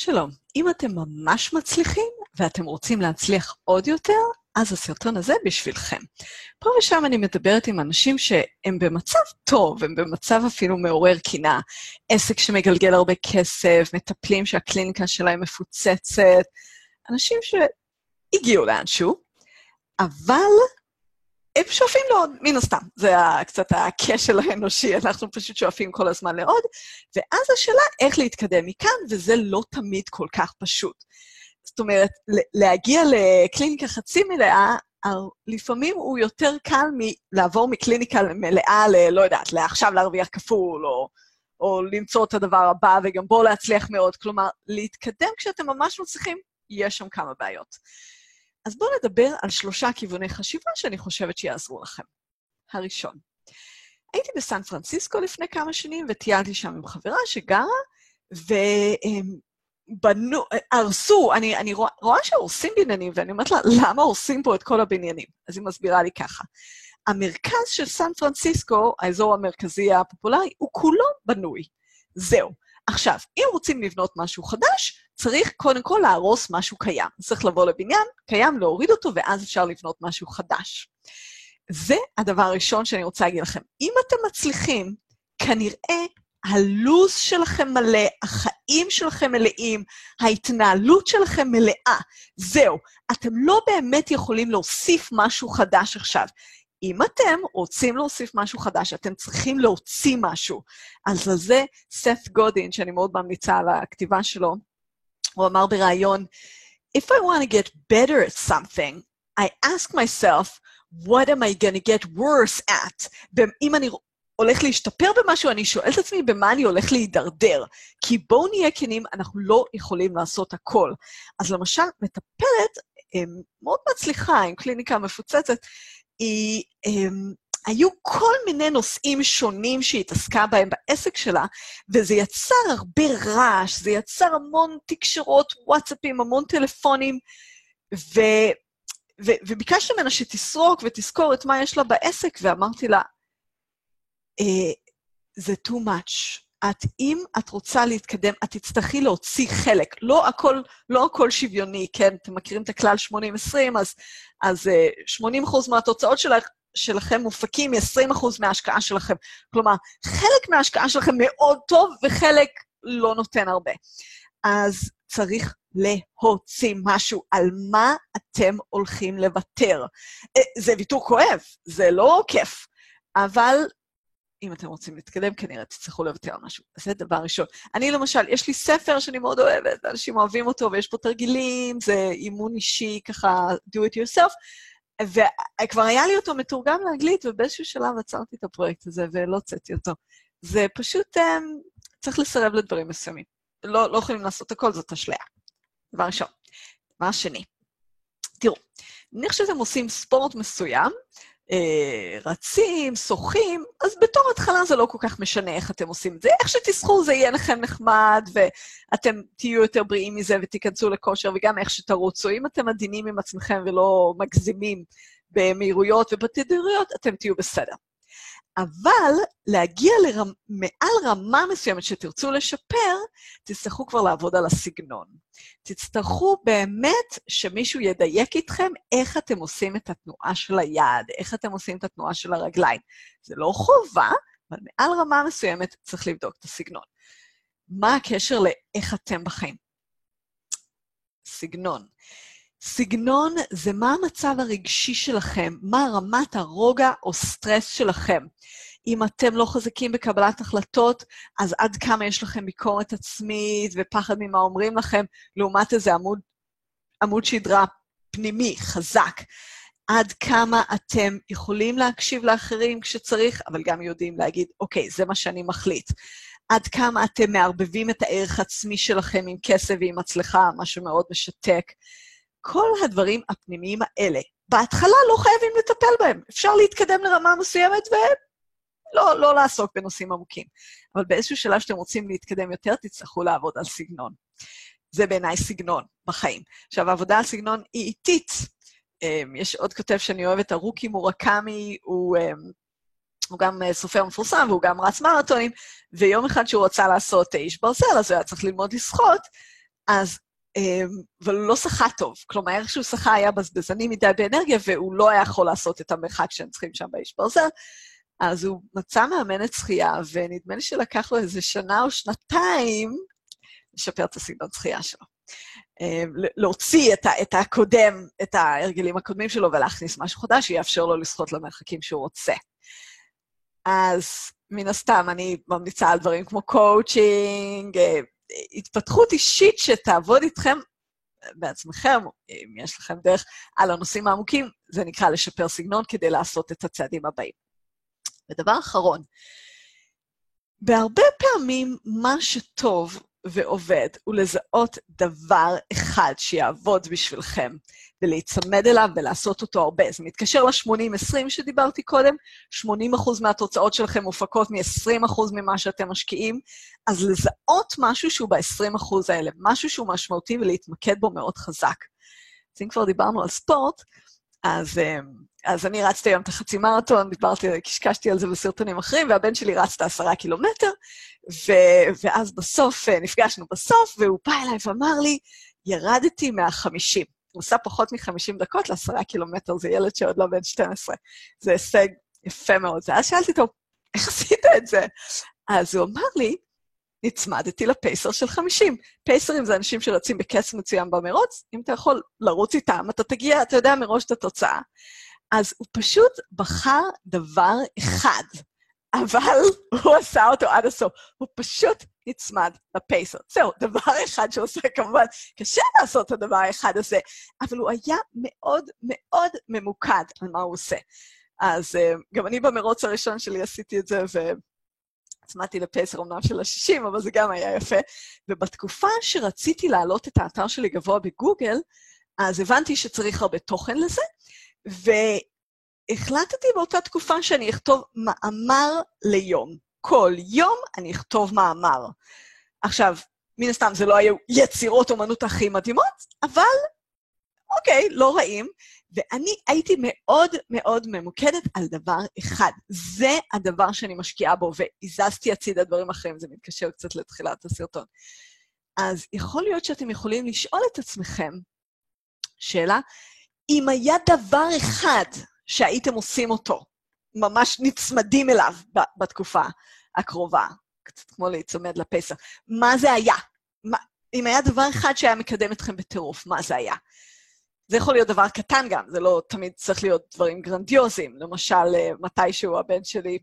שלום, אם אתם ממש מצליחים ואתם רוצים להצליח עוד יותר, אז הסרטון הזה בשבילכם. פה ושם אני מדברת עם אנשים שהם במצב טוב, הם במצב אפילו מעורר קנאה. עסק שמגלגל הרבה כסף, מטפלים שהקליניקה שלהם מפוצצת, אנשים שהגיעו לאנשהו, אבל הם שואפים לעוד, מן הסתם. זה קצת הכשל האנושי, אנחנו פשוט שואפים כל הזמן לעוד, ואז השאלה איך להתקדם מכאן, וזה לא תמיד כל כך פשוט. זאת אומרת, להגיע לקליניקה חצי מלאה, לפעמים הוא יותר קל מלעבור מקליניקה מלאה ל... לא יודעת, לעכשיו להרוויח כפול, או, או למצוא את הדבר הבא, וגם בו להצליח מאוד. כלומר, להתקדם כשאתם ממש מצליחים, יש שם כמה בעיות. אז בואו נדבר על שלושה כיווני חשיבה שאני חושבת שיעזרו לכם. הראשון, הייתי בסן פרנסיסקו לפני כמה שנים וטיילתי שם עם חברה שגרה, ובנו, הרסו, אני, אני רואה, רואה שהורסים בניינים, ואני אומרת לה, למה הורסים פה את כל הבניינים? אז היא מסבירה לי ככה. המרכז של סן פרנסיסקו, האזור המרכזי הפופולרי, הוא כולו בנוי. זהו. עכשיו, אם רוצים לבנות משהו חדש, צריך קודם כל להרוס משהו קיים. צריך לבוא לבניין, קיים, להוריד אותו, ואז אפשר לבנות משהו חדש. זה הדבר הראשון שאני רוצה להגיד לכם. אם אתם מצליחים, כנראה הלו"ז שלכם מלא, החיים שלכם מלאים, ההתנהלות שלכם מלאה. זהו, אתם לא באמת יכולים להוסיף משהו חדש עכשיו. אם אתם רוצים להוסיף משהו חדש, אתם צריכים להוציא משהו. אז על זה סף גודין, שאני מאוד ממליצה על הכתיבה שלו, הוא אמר בריאיון, If I want to get better at something, I ask myself, what am I going to get worse at? אם אני הולך להשתפר במשהו, אני שואל את עצמי במה אני הולך להידרדר. כי בואו נהיה כנים, אנחנו לא יכולים לעשות הכל. אז למשל, מטפלת מאוד מצליחה, עם קליניקה מפוצצת, היא, הם, היו כל מיני נושאים שונים שהיא התעסקה בהם בעסק שלה, וזה יצר הרבה רעש, זה יצר המון תקשרות, וואטסאפים, המון טלפונים, ו, ו, וביקשתי ממנה שתסרוק ותזכור את מה יש לה בעסק, ואמרתי לה, אה, זה too much. את, אם את רוצה להתקדם, את תצטרכי להוציא חלק. לא הכל, לא הכל שוויוני, כן? אתם מכירים את הכלל 80-20, אז, אז 80 אה, אחוז מהתוצאות שלך, שלכם מופקים מ-20 אחוז מההשקעה שלכם. כלומר, חלק מההשקעה שלכם מאוד טוב וחלק לא נותן הרבה. אז צריך להוציא משהו על מה אתם הולכים לוותר. אה, זה ויתור כואב, זה לא כיף, אבל אם אתם רוצים להתקדם, כנראה תצטרכו לוותר על משהו. זה דבר ראשון. אני למשל, יש לי ספר שאני מאוד אוהבת, אנשים אוהבים אותו, ויש פה תרגילים, זה אימון אישי, ככה, do it yourself, וכבר היה לי אותו מתורגם לאנגלית, ובאיזשהו שלב עצרתי את הפרויקט הזה ולא הוצאתי אותו. זה פשוט, um, צריך לסרב לדברים מסוימים. לא, לא יכולים לעשות הכל, זאת אשליה. דבר ראשון. דבר שני, תראו, נניח שאתם עושים ספורט מסוים, רצים, שוחים, אז בתור התחלה זה לא כל כך משנה איך אתם עושים את זה. איך שתשחו זה יהיה לכם נחמד, ואתם תהיו יותר בריאים מזה ותיכנסו לכושר, וגם איך שתרוצו. אם אתם עדינים עם עצמכם ולא מגזימים במהירויות ובתדירויות, אתם תהיו בסדר. אבל להגיע לרמ... מעל רמה מסוימת שתרצו לשפר, תצטרכו כבר לעבוד על הסגנון. תצטרכו באמת שמישהו ידייק איתכם איך אתם עושים את התנועה של היד, איך אתם עושים את התנועה של הרגליים. זה לא חובה, אבל מעל רמה מסוימת צריך לבדוק את הסגנון. מה הקשר לאיך אתם בחיים? סגנון. סגנון זה מה המצב הרגשי שלכם, מה רמת הרוגע או סטרס שלכם. אם אתם לא חזקים בקבלת החלטות, אז עד כמה יש לכם ביקורת עצמית ופחד ממה אומרים לכם, לעומת איזה עמוד, עמוד שדרה פנימי, חזק. עד כמה אתם יכולים להקשיב לאחרים כשצריך, אבל גם יודעים להגיד, אוקיי, זה מה שאני מחליט. עד כמה אתם מערבבים את הערך העצמי שלכם עם כסף ועם הצלחה, משהו מאוד משתק. כל הדברים הפנימיים האלה, בהתחלה לא חייבים לטפל בהם. אפשר להתקדם לרמה מסוימת ולא לא לעסוק בנושאים עמוקים. אבל באיזשהו שלב שאתם רוצים להתקדם יותר, תצטרכו לעבוד על סגנון. זה בעיניי סגנון בחיים. עכשיו, העבודה על סגנון היא איטית. אמ, יש עוד כותב שאני אוהבת, הרוקי מורקמי, הוא, אמ, הוא גם אה, סופר מפורסם והוא גם רץ מרתונים, ויום אחד שהוא רצה לעשות איש ברזל, אז הוא היה צריך ללמוד לשחות, אז, אבל הוא לא שחה טוב. כלומר, איך שהוא שחה היה בזבזני מדי באנרגיה, והוא לא היה יכול לעשות את המרחק שהם צריכים שם באיש ברזל. אז הוא מצא מאמנת שחייה, ונדמה לי שלקח לו איזה שנה או שנתיים לשפר את הסגנון שחייה שלו. להוציא את, ה, את הקודם, את ההרגלים הקודמים שלו ולהכניס משהו חדש שיאפשר לו לשחות למרחקים שהוא רוצה. אז מן הסתם, אני ממליצה על דברים כמו קואוצ'ינג, התפתחות אישית שתעבוד איתכם בעצמכם, אם יש לכם דרך, על הנושאים העמוקים, זה נקרא לשפר סגנון כדי לעשות את הצעדים הבאים. ודבר אחרון, בהרבה פעמים מה שטוב ועובד הוא לזהות דבר אחד שיעבוד בשבילכם, ולהיצמד אליו ולעשות אותו הרבה. זה מתקשר ל-80-20 שדיברתי קודם, 80% מהתוצאות שלכם מופקות מ-20% ממה שאתם משקיעים, אז לזהות משהו שהוא ב-20% האלה, משהו שהוא משמעותי ולהתמקד בו מאוד חזק. אז אם כבר דיברנו על ספורט, אז, אה, אז אני רצתי היום את החצי מרתון, דיברתי, קשקשתי על זה בסרטונים אחרים, והבן שלי רץ את העשרה קילומטר, ו, ואז בסוף, אה, נפגשנו בסוף, והוא בא אליי ואמר לי, ירדתי מהחמישים. הוא עושה פחות מ-50 דקות לעשרה קילומטר, זה ילד שעוד לא בן 12. זה הישג יפה מאוד. ואז שאלתי אותו, איך עשית את זה? אז הוא אמר לי, נצמדתי לפייסר של 50. פייסרים זה אנשים שרצים בקץ מצוין במרוץ, אם אתה יכול לרוץ איתם, אתה תגיע, אתה יודע מראש את התוצאה. אז הוא פשוט בחר דבר אחד, אבל הוא עשה אותו עד הסוף. הוא פשוט נצמד לפייסר. זהו, דבר אחד שהוא עושה, כמובן, קשה לעשות את הדבר האחד הזה, אבל הוא היה מאוד מאוד ממוקד על מה הוא עושה. אז uh, גם אני במרוץ הראשון שלי עשיתי את זה, והצמדתי לפייסר אמנם של ה-60, אבל זה גם היה יפה. ובתקופה שרציתי להעלות את האתר שלי גבוה בגוגל, אז הבנתי שצריך הרבה תוכן לזה, והחלטתי באותה תקופה שאני אכתוב מאמר ליום. כל יום אני אכתוב מאמר. עכשיו, מן הסתם זה לא היו יצירות אומנות הכי מדהימות, אבל אוקיי, לא רעים. ואני הייתי מאוד מאוד ממוקדת על דבר אחד. זה הדבר שאני משקיעה בו, והזזתי הצידה דברים אחרים, זה מתקשר קצת לתחילת הסרטון. אז יכול להיות שאתם יכולים לשאול את עצמכם שאלה, אם היה דבר אחד שהייתם עושים אותו, ממש נצמדים אליו בתקופה הקרובה, קצת כמו להיצמד לפסח, מה זה היה? מה, אם היה דבר אחד שהיה מקדם אתכם בטירוף, מה זה היה? זה יכול להיות דבר קטן גם, זה לא תמיד צריך להיות דברים גרנדיוזיים. למשל, אה, מתישהו הבן שלי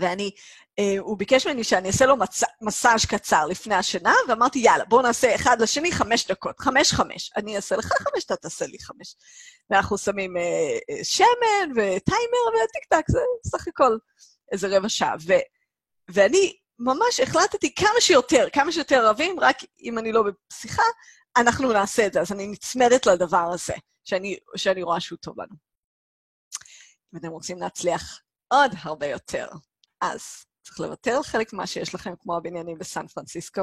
ואני, אה, הוא ביקש ממני שאני אעשה לו מצ... מסאז' קצר לפני השינה, ואמרתי, יאללה, בואו נעשה אחד לשני חמש דקות, חמש-חמש. אני אעשה לך חמש, אתה תעשה לי חמש. ואנחנו שמים אה, אה, שמן וטיימר וטיק טק, זה סך הכל איזה רבע שעה. ו... ואני ממש החלטתי כמה שיותר, כמה שיותר רבים, רק אם אני לא בשיחה, אנחנו נעשה את זה. אז אני נצמדת לדבר הזה, שאני, שאני רואה שהוא טוב לנו. אם אתם רוצים להצליח עוד הרבה יותר, אז צריך לוותר על חלק ממה שיש לכם, כמו הבניינים בסן פרנסיסקו.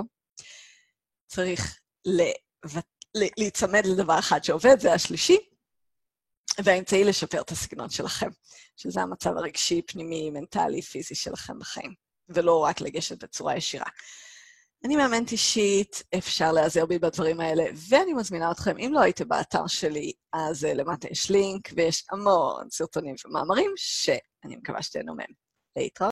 צריך להיצמד לדבר אחד שעובד, זה השלישי, והאמצעי לשפר את הסגנון שלכם, שזה המצב הרגשי, פנימי, מנטלי, פיזי שלכם בחיים, ולא רק לגשת בצורה ישירה. אני מאמנת אישית, אפשר להיעזר בי בדברים האלה, ואני מזמינה אתכם, אם לא הייתם באתר שלי, אז אה, למטה יש לינק, ויש המון סרטונים ומאמרים שאני מקווה שתהנו מהם. להתראות.